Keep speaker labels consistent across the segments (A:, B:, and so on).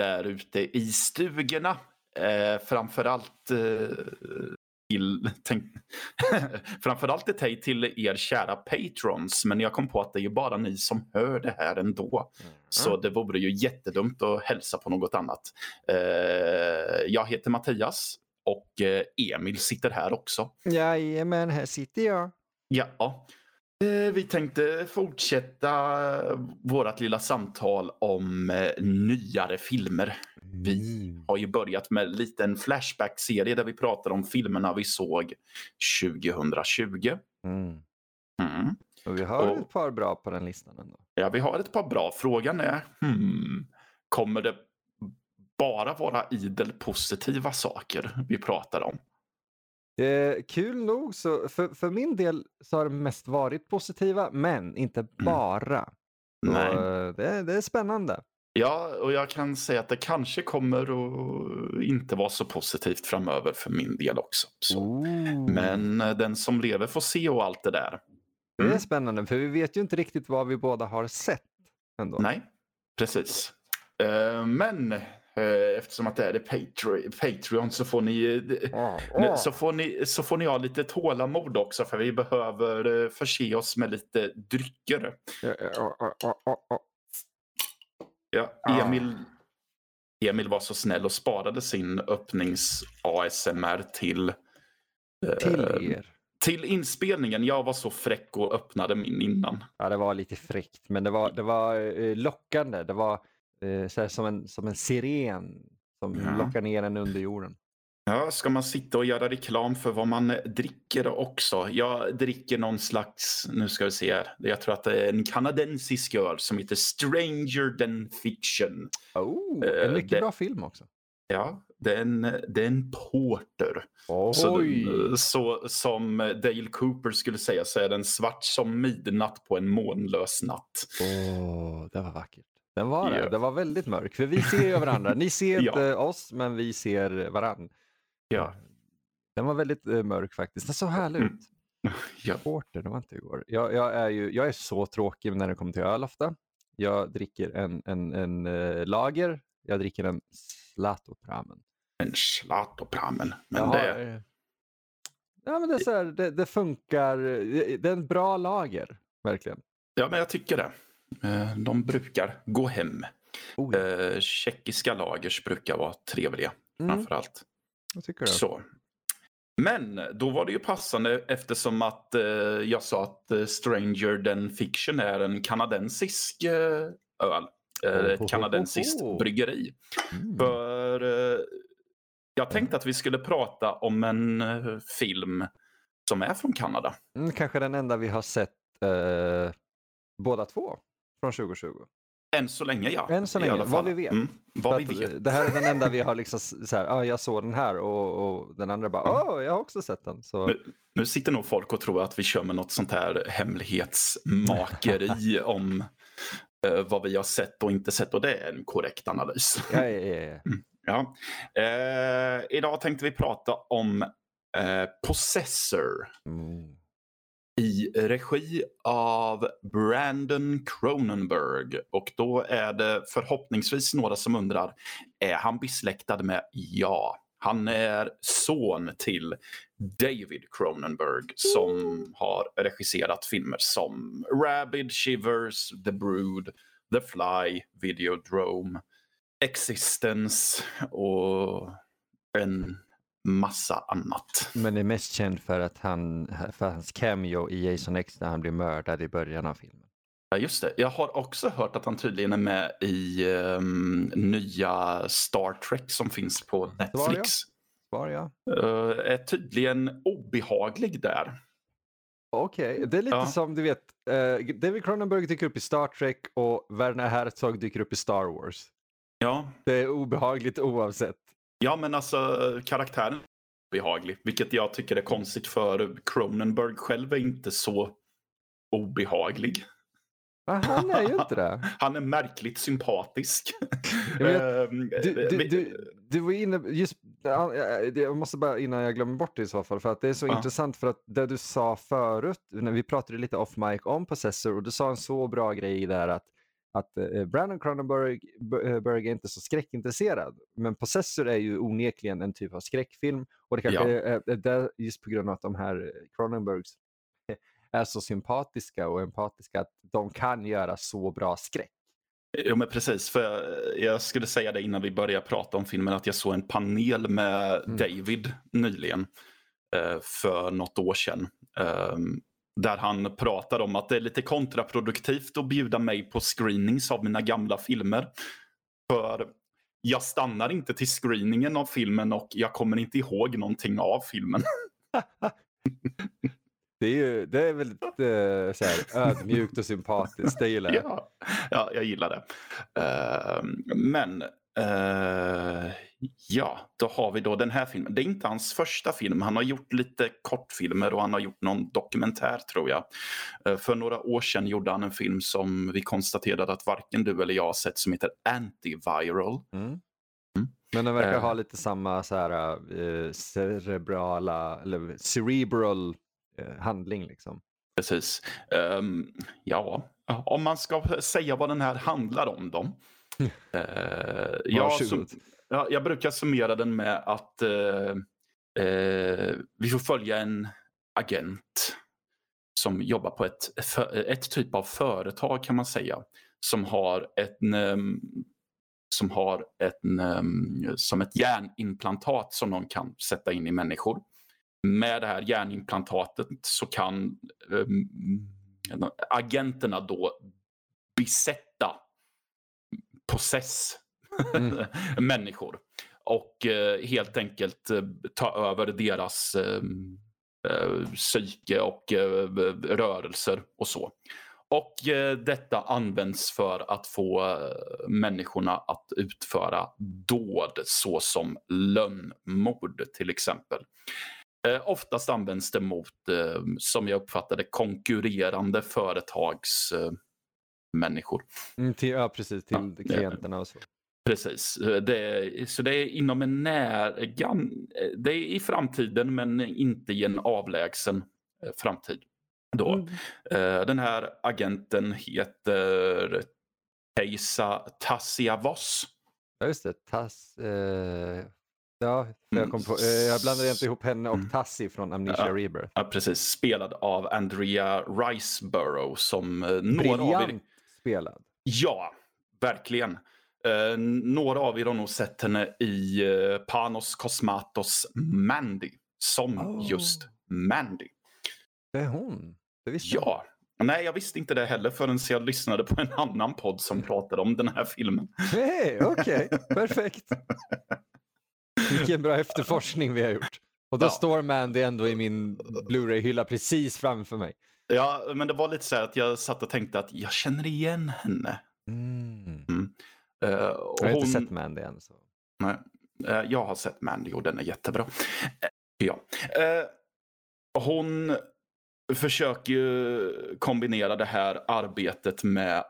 A: Där ute i stugorna. Eh, framförallt eh, till, tänk, framförallt ett hej till er kära patrons. Men jag kom på att det är ju bara ni som hör det här ändå. Mm. Så det vore ju jättedumt att hälsa på något annat. Eh, jag heter Mattias och eh, Emil sitter här också.
B: Jajamän, här sitter jag.
A: Ja. Eh, vi tänkte fortsätta vårt lilla samtal om eh, nyare filmer. Vi mm. har ju börjat med en liten Flashback-serie där vi pratar om filmerna vi såg 2020. Mm.
B: Mm. Och vi har och, ett par bra på den listan ändå.
A: Ja, vi har ett par bra. Frågan är, hmm, kommer det bara vara idel positiva saker vi pratar om?
B: Eh, kul nog, så för, för min del så har det mest varit positiva, men inte mm. bara. Mm. Nej. Det, det, är spännande.
A: Ja, och jag kan säga att det kanske kommer att inte vara så positivt framöver för min del också. Men eh, den som lever får se och allt det där. Mm.
B: Det är mm. spännande, för vi vet ju inte riktigt vad vi båda har sett. Ändå.
A: Nej, precis. Uh, men Eh, eftersom att det är Patreon så får ni, oh, oh. Så, får ni, så får ni ha lite tålamod också för vi behöver eh, förse oss med lite drycker. Ja, Emil, Emil var så snäll och sparade sin öppnings-ASMR till,
B: till er.
A: Till inspelningen. Jag var så fräck och öppnade min innan.
B: Ja, det var lite fräckt, men det var, det var lockande. Det var Eh, så som, en, som en siren som ja. lockar ner en under jorden.
A: Ja, ska man sitta och göra reklam för vad man dricker också? Jag dricker någon slags, nu ska vi se här, jag tror att det är en kanadensisk öl som heter Stranger than fiction.
B: Oh, en eh, mycket det, bra film också.
A: Ja, det är en, det är en porter. Så, så, som Dale Cooper skulle säga så är den svart som midnatt på en månlös natt.
B: Åh, oh, det var vackert. Den var det. Den var väldigt mörk. För vi ser ju varandra. Ni ser inte ja. oss, men vi ser varandra.
A: Ja.
B: Den var väldigt uh, mörk faktiskt. Den såg härlig mm. ut. Ja. Porter, det var inte igår. Jag, jag, är ju, jag är så tråkig när det kommer till öl ofta. Jag dricker en, en, en uh, lager. Jag dricker en Zlatopramen.
A: En Zlatopramen? Men Jaha, det...
B: Eh, ja, men det, är så här, det, det funkar. Det är en bra lager, verkligen.
A: Ja, men jag tycker det. Eh, de brukar gå hem. Oh, ja. Eh, tjeckiska lagers brukar vara trevliga mm. framförallt.
B: Jag tycker det.
A: Så. Men då var det ju passande eftersom att eh, jag sa att eh, Stranger than Fiction är en kanadensisk eh, öl. Eh, ett kanadensiskt oh, oh, bryggeri. Mm. För jag tänkte att vi skulle prata om en film som är från Kanada.
B: Mm, kanske den enda vi har sett båda två från 2020.
A: Än så länge ja.
B: Än så länge, vad vi vet. Mm,
A: vad vi vet.
B: Det här är den enda vi har liksom så här, ah, jag såg den här och, och den andra bara, ja, oh, jag har också sett den. Så...
A: Nu, nu, sitter nog folk och tror att vi kör med något sånt här hemlighetsmakeri om uh, vad vi har sett och inte sett och det är en korrekt analys.
B: Ja, ja, ja. Mm,
A: ja. Uh, idag tänkte vi prata om uh, Possessor. Mm i regi av Brandon Cronenberg. Och då är det förhoppningsvis några som undrar, är han besläktad med? Ja. Han är son till David Cronenberg som mm. har regisserat filmer som Rabid, Shivers, The Brood, The Fly, Videodrome, Existence och en massa annat.
B: Men är mest känd för, att han, för hans cameo i Jason X när han blir mördad i början av filmen.
A: Ja, just det. Jag har också hört att han tydligen är med i um, nya Star Trek som finns på Netflix.
B: Var jag?
A: Uh, är tydligen obehaglig där.
B: Okej, okay. det är lite ja. som du vet, uh, David Cronenberg dyker upp i Star Trek och Werner Herzog dyker upp i Star Wars.
A: Ja.
B: Det är obehagligt oavsett.
A: Ja, men alltså karaktären är obehaglig. Vilket jag tycker är konstigt för Cronenberg själv är inte så obehaglig.
B: Han är ju inte det.
A: Han är märkligt sympatisk.
B: Du, du, du, du, var inne, just, jag måste bara innan jag glömmer bort det i så fall, för att det är så ja. intressant för att det du sa förut, när vi pratade lite off mic om Possessor och du sa en så bra grej där att att eh, Brandon Cronenberg eh, Berg är inte så skräckintresserad. Men Possessor är ju onekligen en typ av skräckfilm. Och det kanske ja. är, är, är just på grund av att de här Cronenbergs är så sympatiska och empatiska att de kan göra så bra skräck.
A: Jo men precis, för jag skulle säga det innan vi börjar prata om filmen att jag såg en panel med mm. David nyligen eh, för något år sedan. Um, där han pratar om att det är lite kontraproduktivt att bjuda mig på screenings av mina gamla filmer. För jag stannar inte till screeningen av filmen och jag kommer inte ihåg någonting av filmen.
B: Det är, ju, det är väldigt eh, så här, ödmjukt och sympatiskt, det gillar
A: jag. Ja, ja jag gillar det. Uh, men uh, ja, då har vi då den här filmen. Det är inte hans första film. Han har gjort lite kortfilmer och han har gjort någon dokumentär tror jag. Uh, för några år sedan gjorde han en film som vi konstaterade att varken du eller jag har sett som heter Antiviral. Mm. Mm.
B: Men den verkar ha lite samma så här, cerebrala, eller cerebral Eh, handling. Liksom.
A: Precis. Um, ja, om man ska säga vad den här handlar om då. uh, som, ja, jag brukar summera den med att eh, eh, vi får följa en agent som jobbar på ett, ett typ av företag kan man säga. Som har ett, mm, som har ett, mm, som ett hjärnimplantat som de kan sätta in i människor med det här hjärnimplantatet så kan eh, agenterna då besätta possess mm. människor och eh, helt enkelt eh, ta över deras eh, eh psyke och eh, rörelser och så. Och detta används för att få människorna att utföra dåd såsom lönnmord till exempel. Eh, oftast används det mot, eh, som jag uppfattade konkurrerande företags eh, människor.
B: Mm, till, ja, precis. Till ja, klienterna och så.
A: Precis. Eh, det så det är inom en när, gan, eh, det är i framtiden men inte i en avlägsen eh, framtid. Då. Mm. Den här agenten heter Teisa Tassiavos.
B: Ja, just det. Tass, eh, Ja, jag, kom på, eh, jag blandade inte ihop henne och mm. Tassi från Amnesia ja, Rebirth.
A: Ja, precis. Spelad av Andrea Riceborough som eh, några
B: av er... spelad.
A: Ja, verkligen. Eh, några av er har nog sett henne i eh, Panos Cosmatos Mandy som oh. just Mandy.
B: Det är hon? Det
A: visste ja. Jag. Nej, jag visste inte det heller förrän jag lyssnade på en annan podd som pratade om den här filmen.
B: Hej, okej, okay. perfekt. Vilken bra efterforskning vi har gjort. Och då ja. står Mandy ändå i min Blu-ray-hylla precis framför mig.
A: Ja, men det var lite så här att jag satt och tänkte att jag känner igen henne. Mm.
B: Mm. Uh, jag har hon... inte sett Mandy än. Så.
A: Nej, uh, jag har sett Mandy och den är jättebra. Uh, ja. hon försöker ju kombinera det här arbetet med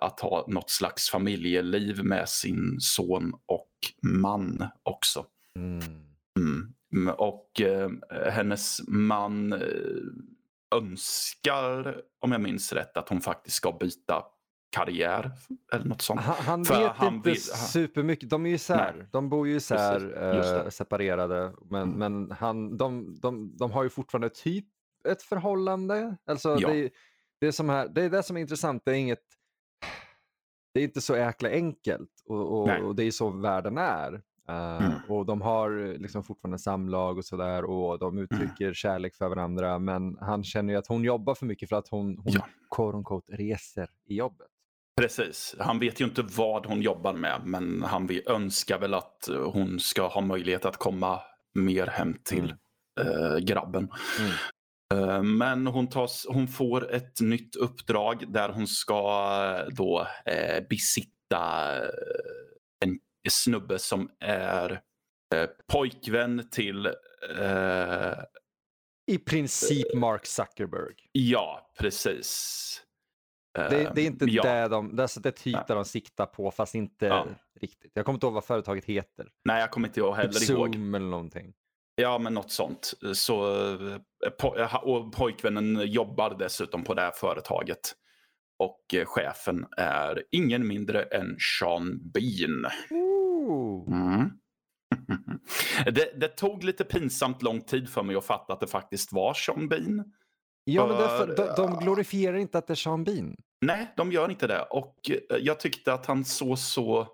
A: att ha något slags familjeliv med sin son och man också. Mm. Mm. Och eh, hennes man eh, önskar, om jag minns rätt, att hon faktiskt ska byta karriär eller något sånt.
B: Han, han vet han inte vill, supermycket. De är ju isär. Nej. De bor ju isär, äh, separerade. Men, mm. men han, de, de, de har ju fortfarande typ ett förhållande. Alltså, ja. det, det, är som här, det är det som är intressant. Det är inget det är inte så jäkla enkelt och, och, och det är så världen är. Uh, mm. Och de har liksom fortfarande samlag och sådär och de mm. uttrycker mm. kärlek för varandra. Men han känner ju att hon jobbar för mycket för att hon, hon ja. quote unquote, reser i jobbet.
A: Precis. Han vet ju inte vad hon jobbar med men han önskar väl att hon ska ha möjlighet att komma mer hem till mm. äh, grabben. Mm. Eh, men hon, tas, hon får ett nytt uppdrag där hon ska eh, då eh, besitta en snubbe som är pojkvän till
B: i princip Mark Zuckerberg.
A: Ja, precis.
B: Det, det, är inte ja. det de, det är typ Nej. där de siktar på fast inte ja. riktigt. Jag kommer inte ihåg vad företaget heter.
A: Nej, jag kommer inte ihåg heller typ ihåg.
B: Zoom eller någonting.
A: Ja, men något sånt. Så, och pojkvännen jobbar dessutom på det här företaget. Och eh, chefen är ingen mindre än Sean Bean. Mm. det, det, tog lite pinsamt lång tid för mig att fatta att det faktiskt var Sean Bean.
B: Ja, men därför, de, de glorifierar inte att det är Sean Bean.
A: Nej, de gör inte det. Och eh, jag tyckte att han såg så...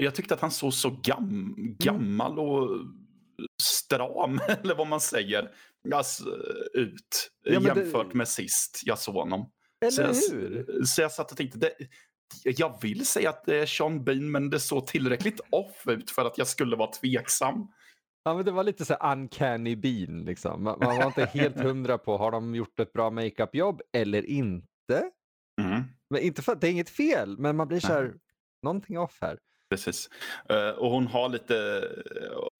A: Jag tyckte att han såg så gam, mm. gammal och stram, eller vad man säger, alltså, ut ja, jämfört det... med sist jag såg honom.
B: Eller så jag, hur?
A: Så jag satt och tänkte, det, jag vill säga att det är Sean Bean, men det såg tillräckligt off ut för att jag skulle vara tveksam.
B: Ja, men det var lite så uncanny bean. Liksom. Man, man var inte helt hundra på, har de gjort ett bra makeup-jobb eller inte? Mm. Men inte för, det är inget fel, men man blir så här, mm. någonting off här.
A: Precis. Uh, och hon har lite,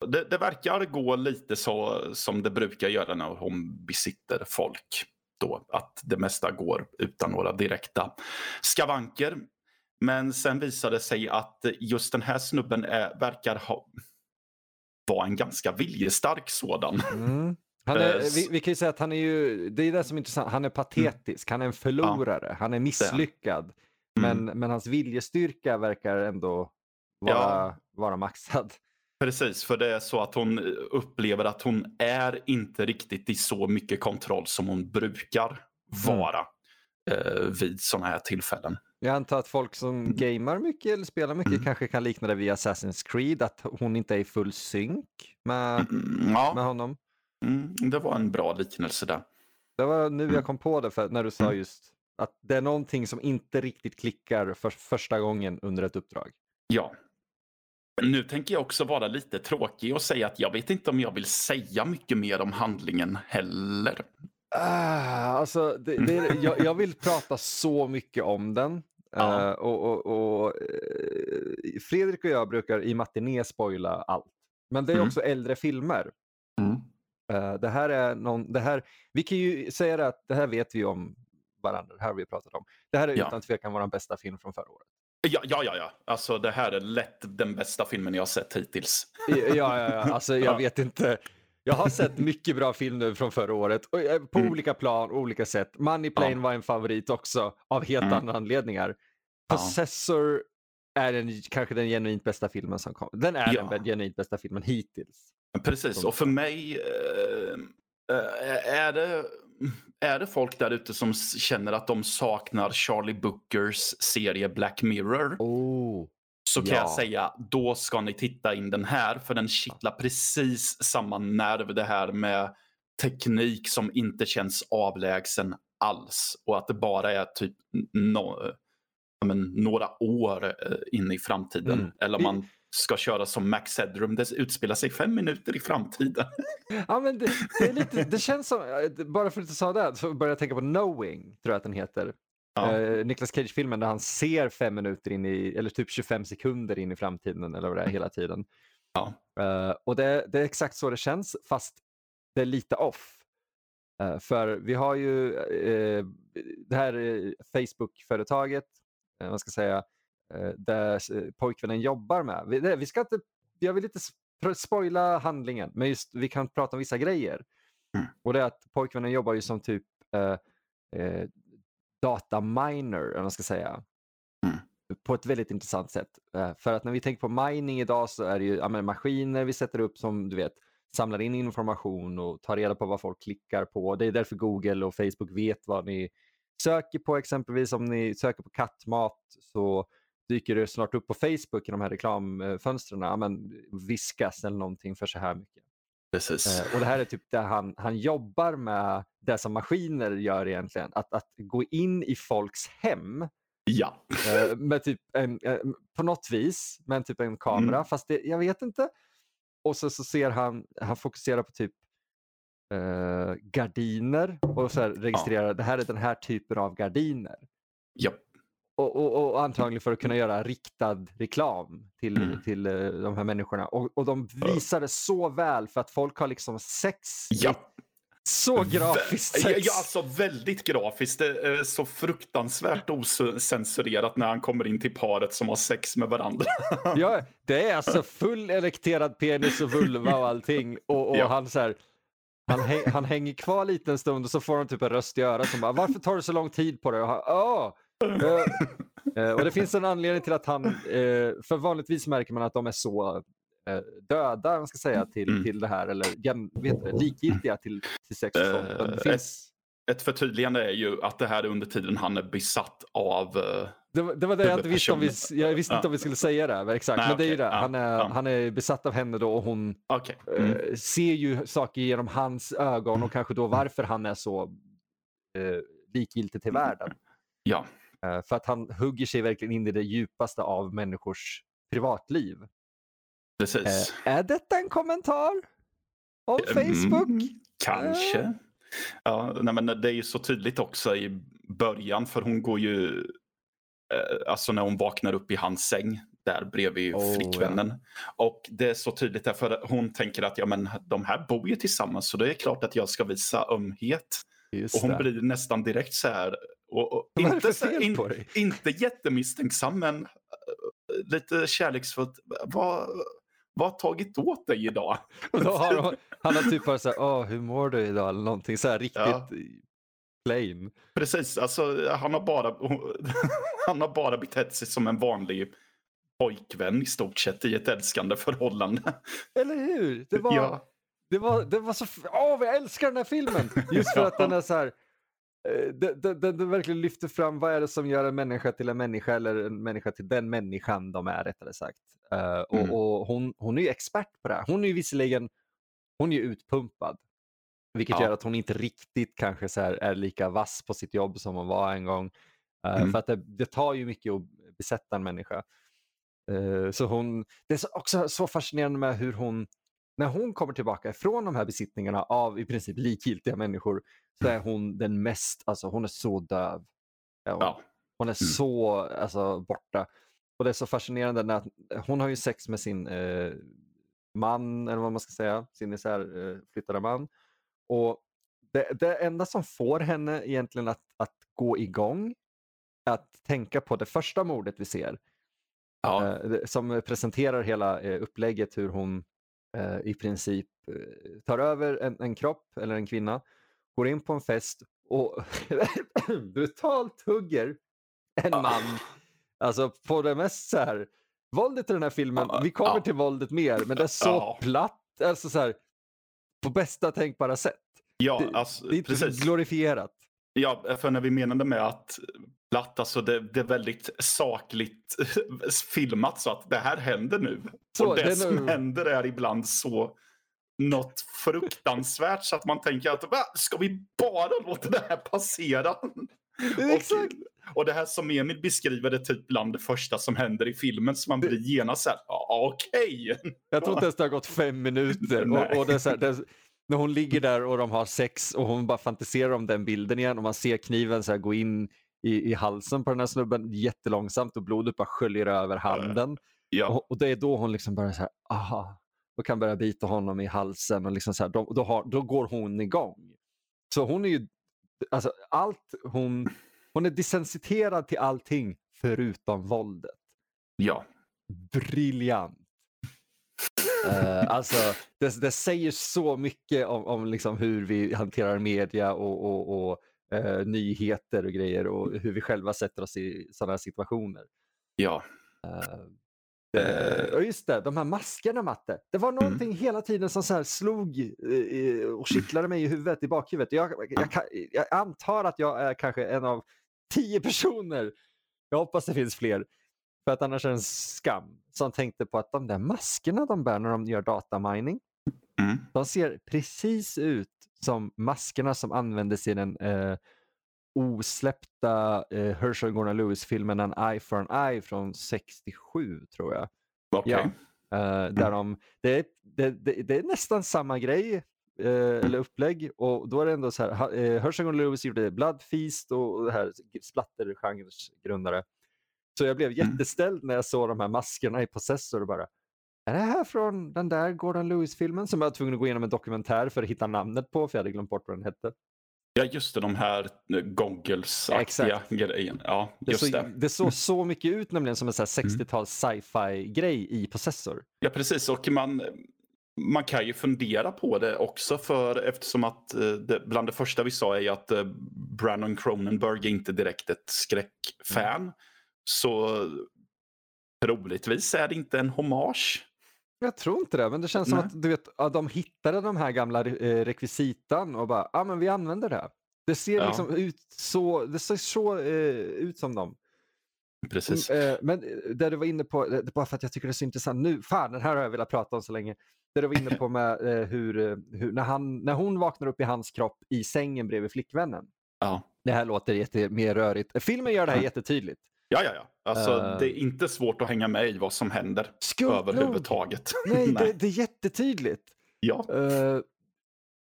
A: det, det, verkar gå lite så som det brukar göra när hon besitter folk. Då, att det mesta går utan några direkta skavanker. Men sen visade det sig att just den här snubben är, verkar ha, vara en ganska viljestark sådan. Mm.
B: Är, eh, vi, vi, kan ju säga att han är ju, det är det som är intressant, han är patetisk, han är en förlorare, ja. han är misslyckad. Mm. Men, men hans viljestyrka verkar ändå vara, ja. vara maxad.
A: Precis, för det är så att hon upplever att hon är inte riktigt i så mycket kontroll som hon brukar mm. vara mm. Eh, vid sådana här tillfällen.
B: Jag antar att folk som mm. gamar mycket eller spelar mycket mm. kanske kan likna det vid Assassin's Creed, att hon inte är i full synk med, mm, ja. med honom.
A: Mm, det var en bra liknelse där.
B: Det var nu jag mm. kom på det för när du sa mm. just att det är någonting som inte riktigt klickar för första gången under ett uppdrag.
A: Ja. Nu tänker jag också vara lite tråkig och säga att jag vet inte om jag vill säga mycket mer om handlingen heller.
B: Ah, alltså, det, det, jag, jag, vill prata så mycket om den. Ja. Uh, och, och, och uh, Fredrik och jag brukar i matiné spoila allt. Men det är mm. också äldre filmer. Mm. Uh, det här är någon, det här, vi kan ju säga det att det här vet vi om varandra, det här har vi pratat om. Det här är ja. utan tvekan vår bästa film från förra året.
A: Ja, ja, ja, ja. Alltså det här är lätt den bästa filmen jag har sett hittills.
B: ja, ja, ja. Alltså jag vet inte. Jag har sett mycket bra film nu från förra året eh, på mm. olika plan, olika sätt. Money Plane ja. var en favorit också av helt mm. andra anledningar. Possessor är den, kanske den genuint bästa filmen som kom. Den är ja. den genuint bästa filmen hittills.
A: Precis, och för mig äh, är, det, är det folk där ute som känner att de saknar Charlie Bookers serie Black Mirror.
B: Oh
A: så kan ja. jag säga då ska ni titta in den här för den kittlar precis samma nerv det här med teknik som inte känns avlägsen alls och att det bara är typ no, men, några år eh, in i framtiden. Mm. Eller man ska köra som Max Headroom, det utspelar sig fem minuter i framtiden.
B: ja, men det, det, lite, det känns som, eh, bara för att du sa det, så börjar jag tänka på Knowing, tror jag att den heter. Ja. Uh, Nicolas Cage-filmen där han ser fem minuter in i, eller typ 25 sekunder in i framtiden eller vad det är hela tiden.
A: Ja.
B: Uh, och det, det, är exakt så det känns fast det är lite off. Uh, för vi har ju det här Facebook-företaget, man ska säga, där pojkvännen jobbar med. Vi, vi ska inte, jag vill inte spoila handlingen, men just vi kan prata om vissa grejer. Mm. Och det är att pojkvännen jobbar ju som typ dataminer, vad man ska säga. Mm. På ett väldigt intressant sätt. Eh, för att när vi tänker på mining idag så är det ju ja, maskiner vi sätter upp som du vet samlar in information och tar reda på vad folk klickar på. Det är därför Google och Facebook vet vad ni söker på. Exempelvis om ni söker på kattmat så dyker det snart upp på Facebook i de här reklamfönstren. Ja, men viskas eller någonting för så här mycket.
A: Precis.
B: Eh, och det här är typ där han, han jobbar med det som maskiner gör egentligen. Att, att gå in i folks hem
A: Ja.
B: Eh, med typ en, eh, på något vis, med typ en kamera. Mm. Fast det, jag vet inte. Och så, så ser han, han fokuserar på typ eh, gardiner och så registrerar ja. det här är den här typen av gardiner.
A: Ja.
B: Och, och, och, antagligen för att kunna göra riktad reklam till, mm. till uh, de här människorna. Och, och de visar det så väl för att folk har liksom sex.
A: Ja.
B: Så grafiskt sex.
A: Ja, alltså väldigt grafiskt. Det är så fruktansvärt osensurerat när han kommer in till paret som har sex med varandra.
B: ja, det är alltså full elekterad penis och vulva och allting. Och, och ja. han så här, han, han hänger kvar lite en stund och så får han typ en röst i örat som bara, varför tar det så lång tid på det? Och han, Åh! Uh, och det finns en anledning till att han, uh, för vanligtvis märker man att de är så uh, döda, man ska säga, till, mm. till det här, eller vet likgiltiga till, till sex. Det finns...
A: ett, ett förtydligande är ju att det här är under tiden han är besatt av
B: det, var, det var det jag inte visste om vi, jag visste inte om vi skulle säga det. Exakt. Nej, men det är ju det. Han är, han är besatt av henne då och hon okay. mm. eh, ser ju saker genom hans ögon och kanske då varför han är så eh, likgiltig till världen.
A: Ja.
B: Eh, för att han hugger sig verkligen in i det djupaste av människors privatliv.
A: Precis.
B: Eh, är detta en kommentar? Om mm, Facebook?
A: kanske. Eh. Ja, nej, men det är ju så tydligt också i början för hon går ju alltså när hon vaknar upp i hans säng där bredvid oh, flickvännen. Ja. Och det är så tydligt därför hon tänker att ja, men, de här bor ju tillsammans så det är klart att jag ska visa ömhet. Just och hon det. blir nästan direkt så här, och, och inte, in, inte jättemisstänksam men uh, lite kärleksfullt. Vad, vad har tagit åt dig idag?
B: Har, han har typ bara så här, hur mår du idag? Eller någonting så här riktigt ja plain.
A: Precis, alltså han har bara, han har bara betett sig som en vanlig pojkvän i stort sett i ett älskande förhållande.
B: Eller hur? Det var, ja. det var, det var så, åh, jag älskar den här filmen! Just för att den är så här, den, den, den, verkligen lyfter fram vad är det som gör en människa till en människa eller en människa till den människan de är rättare sagt. Uh, och, mm. och hon, hon är ju expert på det här. Hon är ju visserligen hon är utpumpad. Vilket ja. gör att hon inte riktigt kanske så är lika vass på sitt jobb som hon var en gång. Uh, mm. För att det, det, tar ju mycket att besätta en människa. Uh, så hon, det är också så fascinerande med hur hon, när hon kommer tillbaka från de här besittningarna av i princip likgiltiga människor, så är hon den mest, alltså hon är så döv. Hon, ja. hon är mm. så alltså, borta. Och det är så fascinerande när hon har ju sex med sin eh, man, eller vad man ska säga, sin isärflyttade eh, man. Och det, det enda som får henne egentligen att, att gå igång att tänka på det första mordet vi ser. Ja. Eh, som presenterar hela eh, upplägget hur hon eh, i princip eh, tar över en, en, kropp eller en kvinna, går in på en fest och brutalt hugger en man. Alltså på det mest så här, våldet i den här filmen, vi kommer till våldet mer, men det är så platt. Alltså så här, på bästa tänkbara sätt.
A: Ja, alltså,
B: det, det är precis. glorifierat.
A: Ja, för när vi menade med att platt, alltså det, det, är väldigt sakligt filmat så att det här händer nu. Så, och det, det som nu... händer är ibland så något fruktansvärt så att man tänker att Va, ska vi bara låta det här passera?
B: Exakt.
A: Och, och det här som Emil beskriver det typ bland det första som händer i filmen så man blir genast såhär, okej. Okay.
B: Jag tror inte ens det har gått fem minuter. och, och det är så här, det är, när hon ligger där och de har sex och hon bara fantiserar om den bilden igen och man ser kniven så gå in i, i halsen på den här snubben jättelångsamt och blodet bara sköljer över handen. Ja. Och, och, det är då hon liksom börjar så här, aha, och kan börja bita honom i halsen och liksom så här, då, då, har, då går hon igång. Så hon är ju, alltså allt hon, hon är desensiterad till allting förutom våldet.
A: Ja.
B: Briljant. Uh, alltså, det, det, säger så mycket om, om liksom hur vi hanterar media och, och, och uh, nyheter och grejer och hur vi själva sätter oss i sådana situationer.
A: Ja.
B: Uh, det, just det, de här maskerna Matte. Det var mm. någonting mm. hela tiden som så här slog och kittlade mig i huvudet, i bakhuvudet. Jag, jag, jag, jag antar att jag är kanske en av tio personer, jag hoppas det finns fler, för att annars är det en skam. Som tänkte på att de där maskerna de bär när de gör datamining. Mm. De ser precis ut som maskerna som användes i den eh, osläppta eh, Herschel Gordon Lewis-filmen An Eye for an Eye från 67 tror jag.
A: Okay. Ja,
B: eh, där de, det, det, det, det, är nästan samma grej eh, eller upplägg och då är det ändå så här, eh, Herschel Gordon Lewis gjorde Blood Feast och det här splattergenrens grundare. Så jag blev mm. jätteställd när jag såg de här maskerna i Possessor och bara, är det här från den där Gordon Lewis-filmen som jag var tvungen att gå igenom en dokumentär för att hitta namnet på, för jag hade glömt bort vad den hette.
A: Ja, just det, de här eh, goggles-aktiga grejerna. Ja, just
B: det, det. det såg så mycket ut nämligen som en 60-tals mm. sci-fi-grej i Possessor.
A: Ja, precis. Och man, man kan ju fundera på det också för eftersom att eh, det, bland det första vi sa är att eh, Brandon Cronenberg är inte direkt ett skräckfan. Mm. Så troligtvis är det inte en hommage.
B: Jag tror inte det, men det känns Nej. som att du vet, att de hittade de här gamla eh, rekvisitan och bara, ja ah, men vi använder det. Det ser ja. liksom ut så, det ser så eh, ut som dem.
A: Precis.
B: Mm, eh, men där du var inne på, bara för att jag tycker det är så intressant nu, fan den här har jag velat prata om så länge. Det du var inne på med eh, hur, eh, hur, när, han, när hon vaknar upp i hans kropp i sängen bredvid flickvännen.
A: Ja.
B: Det här låter jätte, mer rörigt. Filmen gör det här ja. jättetydligt.
A: Ja, ja, ja. Alltså, uh, det är inte svårt att hänga med i vad som händer Skumt överhuvudtaget.
B: Nej, Nej. Det, det, är jättetydligt.
A: Ja. Uh,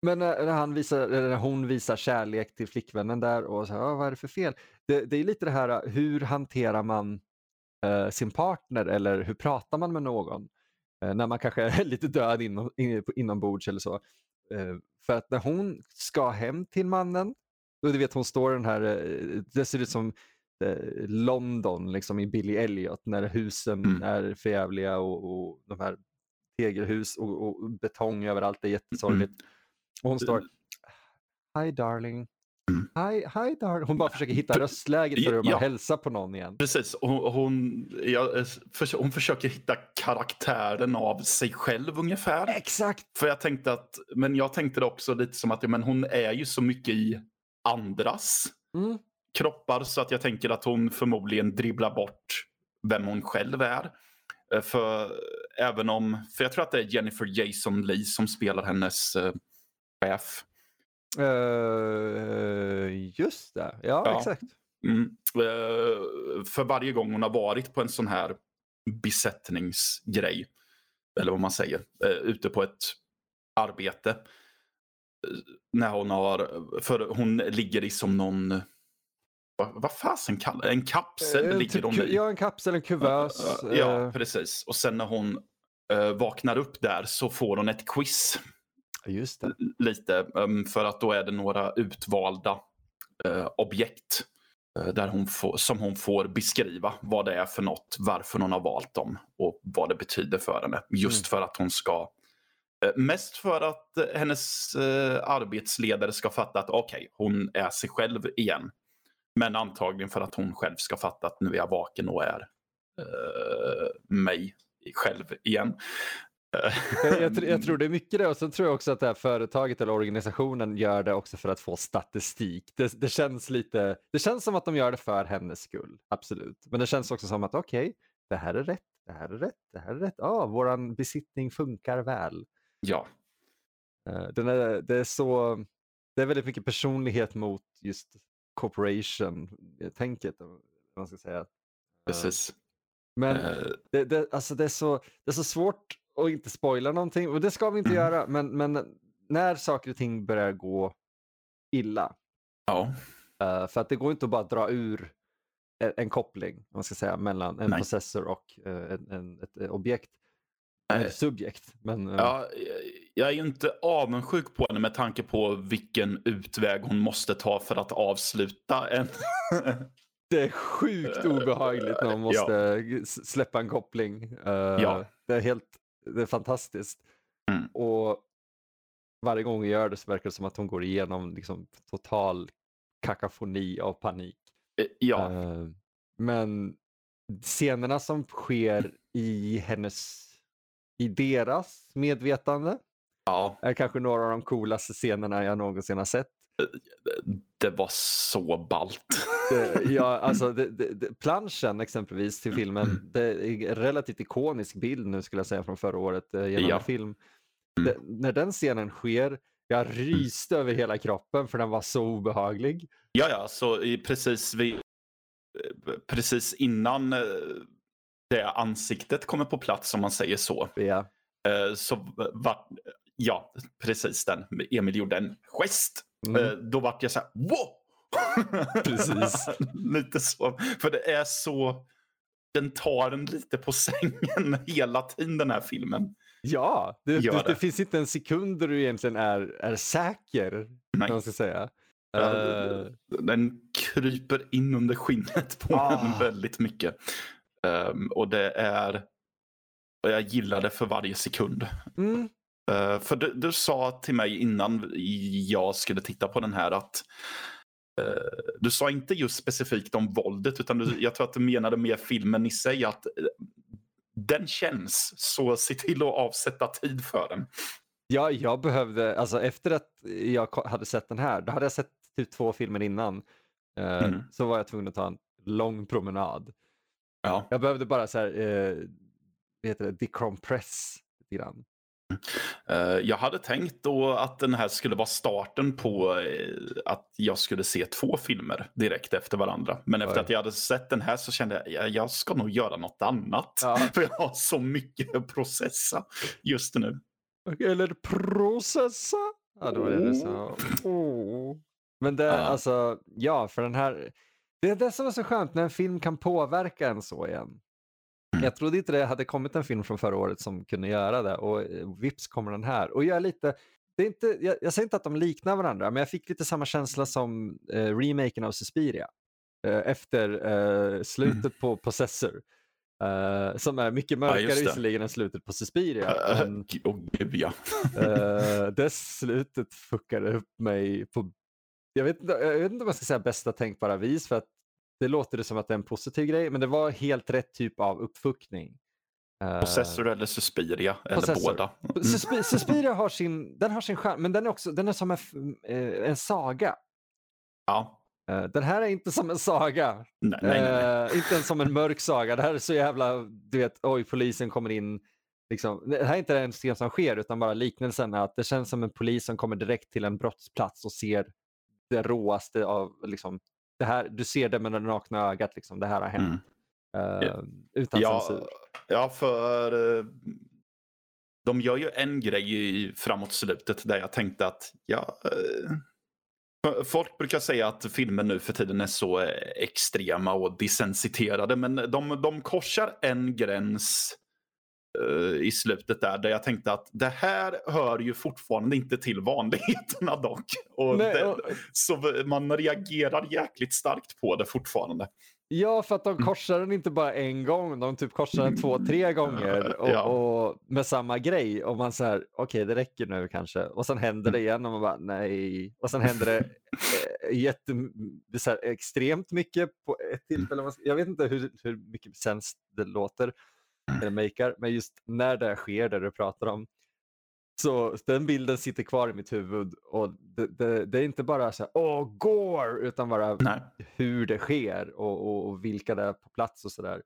B: men när, han visar, när hon visar kärlek till flickvännen där och så här, vad är det för fel? Det, det är lite det här, hur hanterar man uh, sin partner eller hur pratar man med någon? När man kanske är lite död inom, in, inombords eller så. För att när hon ska hem till mannen, och du vet hon står den här, det ser ut som London liksom i Billy Elliot när husen mm. är förjävliga och, och de här tegelhus och, och betong överallt är jättesorgligt. Mm. Och hon står Hi darling. Mm. Hi, hi darling. Hon bara försöker hitta röstläget för att ja. hälsa på någon igen.
A: Precis, hon, hon, ja, eh, hon försöker hitta karaktären av sig själv ungefär.
B: Exakt.
A: För jag tänkte att, men jag tänkte det också lite som att ja, men hon är ju så mycket i andras mm. Kroppar så att jag tänker att hon förmodligen dribblar bort vem hon själv är. Eh, för även om, för jag tror att det är Jennifer Jason Lee som spelar hennes uh, chef.
B: Uh, just det, ja, ja. exakt.
A: Mm. Uh, för varje gång hon har varit på en sån här besättningsgrej, eller vad man säger, uh, ute på ett arbete. När hon har, för hon ligger i som någon vad, fasen kallar En kapsel uh, ligger hon i.
B: Ja, en kapsel, en kuvös.
A: ja, precis. Och sen när hon vaknar upp där så får hon ett quiz
B: Just det.
A: Lite, um, för att då är det några utvalda uh, objekt där hon får, som hon får beskriva vad det är för något, varför hon har valt dem och vad det betyder för henne. Just mm. för att hon ska Mest för att hennes arbetsledare ska fatta att okej, okay, hon är sig själv igen. Men antagligen för att hon själv ska fatta att nu är jag vaken och är mig själv igen
B: jag, jag, jag, tror det är mycket det och sen tror jag också att det här företaget eller organisationen gör det också för att få statistik. Det, det, känns lite, det känns som att de gör det för hennes skull, absolut. Men det känns också som att okej, okay, det här är rätt, det här är rätt, det här är rätt. Ja, ah, våran besittning funkar väl.
A: Ja.
B: Uh, den är, det är så, det är väldigt mycket personlighet mot just corporation-tänket, man ska säga.
A: Precis.
B: Men uh... det, det, alltså det, är så, det är så svårt och inte spoila någonting. Och det ska vi inte mm. göra. Men, men när saker och ting börjar gå illa.
A: Ja.
B: Uh, för att det går inte att bara dra ur en, en koppling man ska säga, mellan en Nej. processor och uh, en, en, ett, ett objekt. Nej. subjekt. Men,
A: ja, jag är ju inte avundsjuk på henne med tanke på vilken utväg hon måste ta för att avsluta en...
B: det är sjukt obehagligt när man måste ja. släppa en koppling. ja. Det är helt det är fantastiskt. Mm. Och varje gång hon gör det så verkar det som att hon går igenom liksom, total kakafoni av panik.
A: Eh, ja. Uh,
B: men scenerna som sker i hennes, i deras medvetande
A: ja.
B: är kanske några av de coolaste scenerna jag någonsin har sett. Eh,
A: det var så ballt.
B: ja, alltså det, det, planschen exempelvis till filmen, mm. det är en relativt ikonisk bild nu skulle jag säga från förra året eh, genom ja. film. Mm. när den scenen sker, jag ryste över hela kroppen för den var så obehaglig.
A: Ja, ja, så precis, vid, precis innan eh, det ansiktet kommer på plats om man säger så.
B: Ja.
A: Eh, så var, ja, precis den. Emil gjorde en gest. Mm. Då vart jag så här, wow!
B: Precis.
A: lite så. För det är så... Den tar en lite på sängen hela tiden den här filmen.
B: Ja, det, det, det. finns inte en sekund där du egentligen är, är säker. Nej. Man ska säga.
A: Uh... Den kryper in under skinnet på ah. en väldigt mycket. Um, och det är... Och jag gillar det för varje sekund.
B: Mm.
A: Uh, för du, du, sa till mig innan jag skulle titta på den här att uh, du sa inte just specifikt om våldet utan du, jag tror att du menade mer filmen i sig att uh, den känns så se till att avsätta tid för den.
B: Ja, jag behövde, alltså efter att jag hade sett den här, då hade jag sett typ två filmer innan. Mm. Så var jag tvungen att ta en lång promenad.
A: Ja.
B: Jag behövde bara så här, eh, vad heter det, decompress lite grann.
A: Uh, jag hade tänkt då att den här skulle vara starten på uh, att jag skulle se två filmer direkt efter varandra. Men efter Oj. att jag hade sett den här så kände jag att jag ska nog göra något annat. Ja. För jag har så mycket att processa just nu.
B: Eller processa. Ja, då är det så. Oh. Men det, uh. alltså, ja, för den här. Det är det som är så skönt när en film kan påverka en så igen. Mm. Jag trodde inte det hade kommit en film från förra året som kunde göra det och eh, vips kommer den här. Och jag är lite, det är inte, jag, jag säger inte att de liknar varandra, men jag fick lite samma känsla som eh, remaken av Suspiria. Eh, efter eh, slutet mm. på Possessor. Uh, som är mycket mörkare ja, visserligen än slutet på Suspiria.
A: Men, oh, ja.
B: uh, det slutet fuckade upp mig på, jag vet, jag vet inte om jag ska säga bästa tänkbara vis för att det låter det som att det är en positiv grej, men det var helt rätt typ av uppfuckning.
A: Possessor uh, eller Suspiria, eller båda.
B: Mm. Suspiria har sin, den har sin charm, men den är, också, den är som en, uh, en saga.
A: Ja.
B: Uh, den här är inte som en saga.
A: Nej, nej, nej.
B: inte ens som en mörk saga. Det här är så jävla, du vet, oj polisen kommer in. Liksom. Det här är inte en scen som sker utan bara liknelsen är att det känns som en polis som kommer direkt till en brottsplats och ser det råaste av liksom, det här, du ser det med det nakna ögat, liksom, det här har hänt. Mm. Uh, utan
A: ja,
B: censur.
A: Ja, för uh, de gör ju en grej framåt slutet där jag tänkte att ja, uh, Folk brukar säga att filmer nu för tiden är så extrema och desensiterade men de, de korsar en gräns i slutet där, där jag tänkte att det här hör ju fortfarande inte till vanligheterna dock. Och Nej, det, Så man reagerar jäkligt starkt på det fortfarande.
B: Ja, för att de mm. korsar den inte bara en gång, de typ korsar den två, tre gånger och, ja. och med samma grej. Och man säger okej okay, det räcker nu kanske. Och sen händer det mm. igen och man bara nej. Och sen händer det eh, jätte, så här, extremt mycket på ett tillfälle. Jag vet inte hur, hur mycket sens det låter eller makar. Men just när det sker, det du pratar om, så den bilden sitter kvar i mitt huvud och det, det, det är inte bara så här, åh, går, utan bara Nej. hur det sker och, och, och, vilka det är på plats och sådär.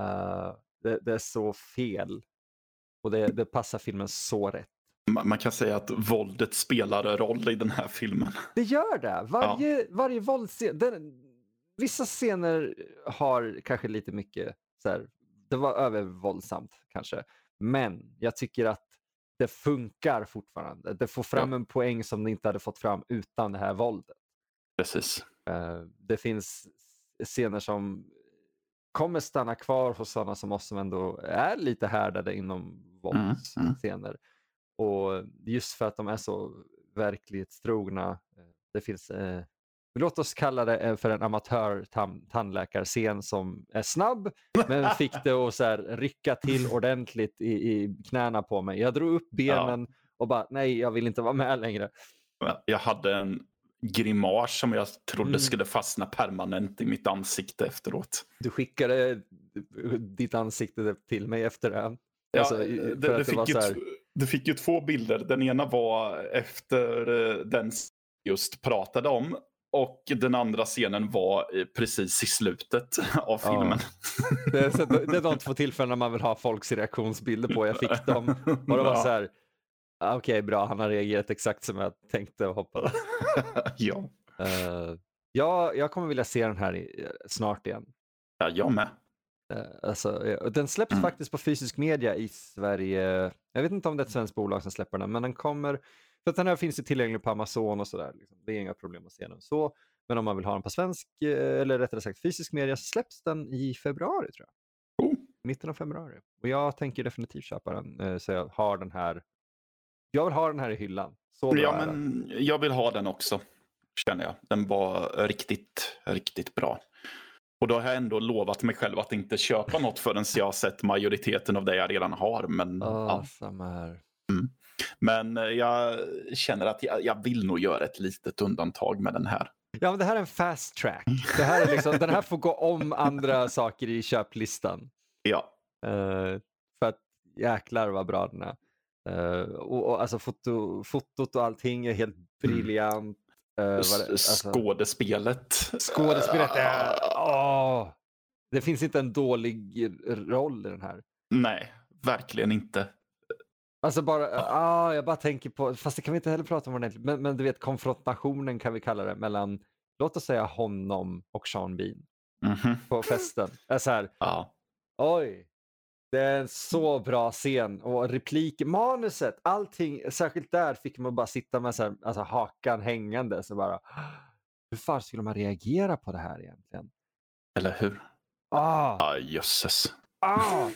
B: Uh, det, det, är så fel och det, passar filmen så rätt.
A: Man kan säga att våldet spelar roll i den här filmen.
B: Det gör det. Varje, ja. varje våldsscen. vissa scener har kanske lite mycket så här, det var övervåldsamt kanske. Men jag tycker att det funkar fortfarande. Det får fram ja. en poäng som det inte hade fått fram utan det här våldet.
A: Precis.
B: Uh, det finns scener som kommer stanna kvar hos sådana som oss som ändå är lite härdade inom våldsscener. Mm, mm. Och just för att de är så verklighetstrogna. Eh, det finns eh, låt oss kalla det eh, för en amatör-tandläkarscen som är snabb men fick det att så här, rycka till ordentligt i, i knäna på mig. Jag drog upp benen ja. och bara nej, jag vill inte vara med längre.
A: Jag hade en grimas som jag trodde mm. skulle fastna permanent i mitt ansikte efteråt.
B: Du skickade ditt ansikte till mig efter det.
A: Ja, alltså, det, det, fick det, här... du fick ju två bilder. Den ena var efter eh, den just pratade om och den andra scenen var precis i slutet av filmen.
B: Ja. Det, är, det är de två tillfällena man vill ha folks reaktionsbilder på. Jag fick dem och det var ja. så här. Ah, okej, okay, bra. Han har reagerat exakt som jag tänkte och hoppades.
A: ja.
B: Uh, ja, jag kommer vilja se den här i, snart igen.
A: Ja, jag med.
B: Uh, alltså, den släpps mm. faktiskt på fysisk media i Sverige. Jag vet inte om det är ett svenskt bolag som släpper den, men den kommer för att den här finns ju tillgänglig på Amazon och sådär. Liksom. Det är inga problem att se den så. Men om man vill ha den på svensk, eh, eller rättare sagt fysisk media, så släpps den i februari tror jag. Oh. Mitten av februari. Och jag tänker definitivt köpa den. Eh, så jag har den här. Jag vill ha den här i hyllan. Så
A: ja, men jag vill ha den också. Känner jag. Den var riktigt, riktigt bra. Och då har jag ändå lovat mig själv att inte köpa något förrän jag har sett majoriteten av det jag redan har. Men,
B: oh, ja. Samma här.
A: Mm. Men eh, jag känner att jag, jag, vill nog göra ett litet undantag med den här.
B: Ja, men det här är en fast track. Det här är liksom, den här får gå om andra saker i köplistan.
A: Ja.
B: Uh, för att jäklar vad bra den är. Uh, och, och, alltså foto, fotot och allting är helt mm. briljant.
A: Uh, det, alltså, skådespelet.
B: Skådespelet är... Oh, det finns inte en dålig roll i den här.
A: Nej, verkligen inte.
B: Alltså bara, ah, jag bara tänker på, fast det kan vi inte heller prata om ordentligt, men, men du vet konfrontationen kan vi kalla det mellan, låt oss säga honom och Sean Bean
A: mm -hmm.
B: på festen. Så här,
A: ja.
B: oj, det är en så bra scen och replik, manuset, allting, särskilt där fick man bara sitta med så här, alltså hakan hängande. Så bara, hur fan skulle man reagera på det här egentligen?
A: Eller hur?
B: Ah,
A: ah jösses.
B: Ah,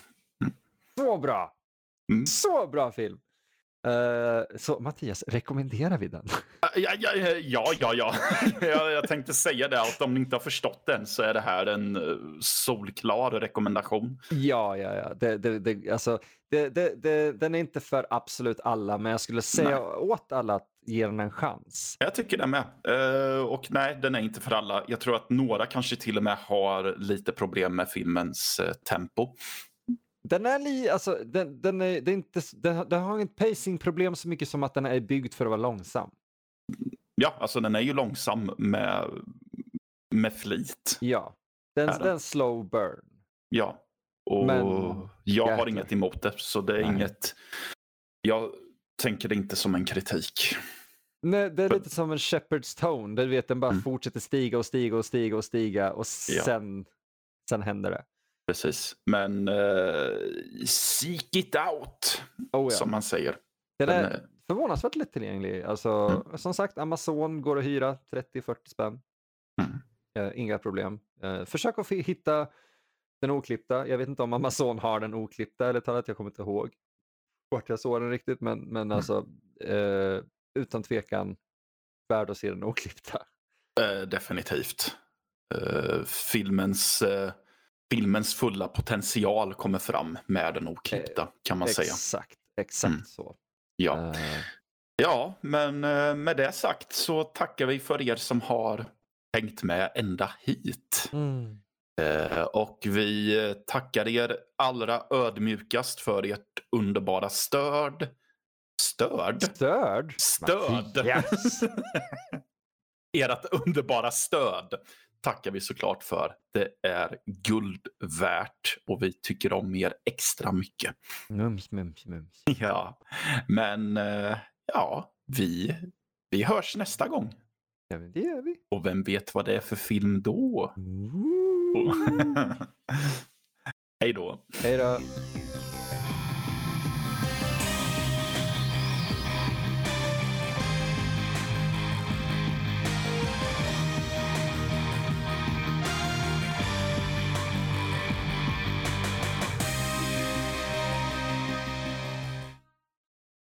B: så bra! Mm. Så bra film! Uh, så Mattias, rekommenderar vi den?
A: Ja, ja, ja, ja. ja. jag, jag tänkte säga det att om ni inte har förstått den så är det här en uh, solklar rekommendation.
B: Ja, ja, ja. Det, det, det, alltså, den är inte för absolut alla, men jag skulle säga nej. åt alla att ge den en chans.
A: Jag tycker det med. Uh, och nej, den är inte för alla. Jag tror att några kanske till och med har lite problem med filmens tempo.
B: Den är li, alltså, den, den, är, det är inte, den, den har inget pacingproblem så mycket som att den är byggd för att vara långsam.
A: Ja, alltså den är ju långsam med, med flit.
B: Ja, den, är den slow burn.
A: Ja, och Men, jag jäklar. har inget emot det. Så det är Nej. inget, jag tänker det inte som en kritik.
B: Nej, det är lite som en Shepherds tone. Där vet, den bara mm. fortsätter stiga och stiga och stiga och stiga och sen, ja. sen händer det.
A: Precis, men uh, seek it out, oh, ja. som man säger.
B: Den är den, förvånansvärt lättillgänglig. Alltså, mm. Som sagt, Amazon går att hyra 30-40 spänn. Mm. Uh, inga problem. Uh, försök att hitta den oklippta. Jag vet inte om Amazon har den oklippta eller talat, jag kommer inte ihåg vart jag såg den riktigt, men, men mm. alltså uh, utan tvekan värd att se den oklippta.
A: definitivt. filmens filmens fulla potential kommer fram med den oklippta kan man
B: exakt,
A: säga.
B: Exakt, exakt mm. så.
A: Ja. Uh... ja, men eh, med det sagt så tackar vi för er som har hängt med ända hit.
B: Mm.
A: Uh, och vi tackar er allra ödmjukast för ert underbara stöd. Stöd?
B: Stöd?
A: Stöd! Yes. Ert underbara stöd tackar vi såklart för. Det är guld värt och vi tycker om er extra mycket.
B: Mums, mums, mums.
A: Ja, men eh, ja, vi, vi hörs nästa gång.
B: Ja, men det gör vi.
A: Och vem vet vad det är för film då?
B: Hej
A: då.
B: Hej då.